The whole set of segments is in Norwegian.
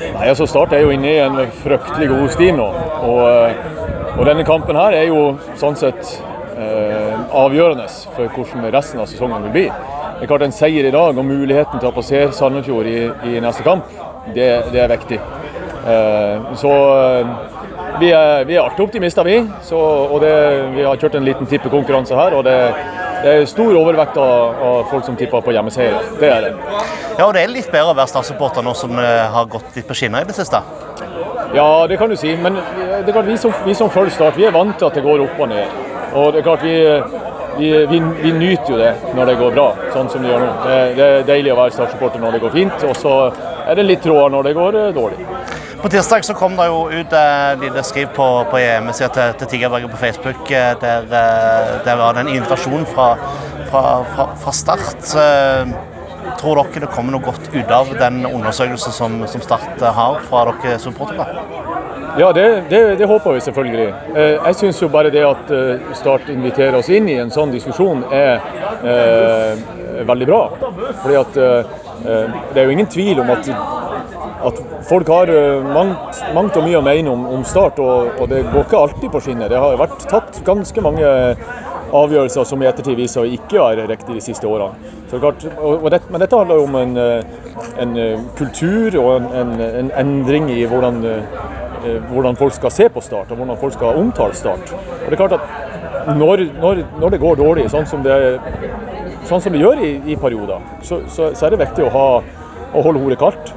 Nei, altså Start er jo inne i en fryktelig god stim nå. Og, eh, og, denne kampen her er jo sånn sett eh, avgjørende for hvordan resten av sesongen vil bli. Det er klart En seier i dag og muligheten til å passere Sandefjord i, i neste kamp, det, det er viktig. Eh, så eh, vi er, vi er artig optimister, vi. Så, og det, vi har kjørt en liten tippekonkurranse her. og det det er stor overvekt av, av folk som tipper på hjemmeseier. Det er det. Ja, og det er litt bedre å være Start-supporter nå som har gått litt på skinner i det siste? Ja, det kan du si. Men det er klart, vi som, vi som følger Start, vi er vant til at det går opp og ned. Og det er klart, vi, vi, vi, vi nyter jo det når det går bra, sånn som det gjør nå. Det, det er deilig å være Start-supporter når det går fint, og så er det litt trådere når det går eh, dårlig. På tirsdag så kom det jo ut et lite skriv på, på hjemmesida til, til Tigerberget på Facebook. eh, Der, eh, der var det en invitasjon fra, fra, fra, fra Start. Eh, Tror dere det kommer noe godt ut av den undersøkelsen som, som Start har fra dere supportere? Ja, det, det, det, håper vi selvfølgelig. Jeg syns jo bare det at Start inviterer oss inn i en sånn diskusjon er eh, veldig bra. Fordi at eh, det er jo ingen tvil om at at folk har eh, mangt, mangt, og mye å mene om, om Start, og, og, det går ikke alltid på skinner. Det har vært tatt ganske mange avgjørelser som i ettertid viser å ikke være riktig de siste årene. Klart, det, men dette handler jo om en, eh, en eh, kultur og en, en, endring i hvordan, hvordan, folk skal se på Start, og hvordan folk skal omtale Start. Og det er klart at når, når, når det går dårlig, sånn som det, sånn som det gjør i, i perioder, så, så, så, er det viktig å, ha, å holde hodet kaldt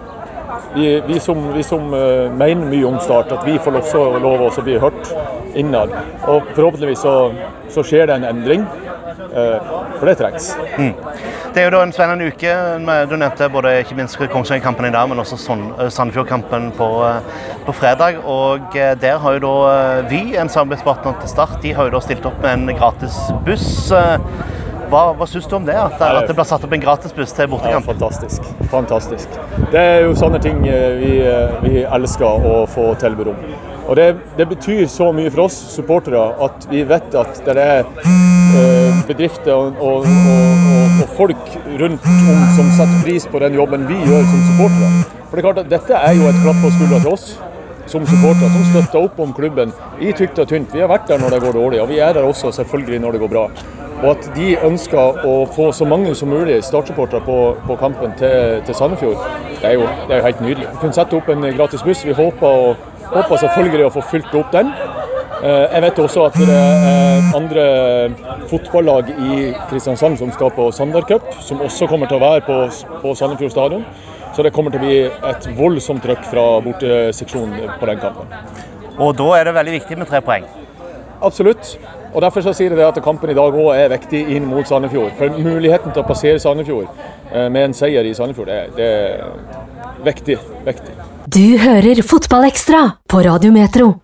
vi, vi, som, vi som uh, mener mye om Start, at vi får også lov å bli hørt innad. Og forhåpentligvis så, så skjer det en endring. Uh, for det trengs. Mm. Det er jo da en spennende uke. Du nevnte både ikke minst Kongsvinger-kampen i dag, men også eh, Sandefjord-kampen på, på, fredag. Og der har jo da Vy, en samarbeidspartner til Start, de har jo da stilt opp med en gratis buss. Hva, hva syns du om det? At, at, det blir satt opp en gratisbuss til bortekamp? Ja, fantastisk. fantastisk. Det er jo sånne ting eh, vi, eh, vi elsker å få tilbud om. Og det, det, betyr så mye for oss supportere at vi vet at det er eh, bedrifter og, og, og, og, folk rundt om som setter pris på den jobben vi gjør som supportere. For det er klart at Dette er jo et klapp på skuldra til oss som supportere, som støtter opp om klubben i tykt og tynt. Vi har vært der når det går dårlig, og vi er der også selvfølgelig når det går bra. Og at de ønsker å få så mange som mulig startsupportere på, på, kampen til, til Sandefjord, det er, jo, det er, jo, helt nydelig. Vi kunne sette opp en gratis buss. Vi håper, håper selvfølgelig å få fylt opp den. Eh, jeg vet også at det er andre fotballag i Kristiansand som skal på Sandar Cup, som også kommer til å være på, på Sandefjord stadion. Så det kommer til å bli et voldsomt trøkk fra borteseksjonen på den kampen. Og da er det veldig viktig med tre poeng? Absolutt. Og Derfor så sier det at kampen i dag òg er viktig inn mot Sandefjord. For muligheten til å passere Sandefjord eh, med en seier i Sandefjord, det, det er viktig. viktig. Du hører Fotballekstra på Radio Metro.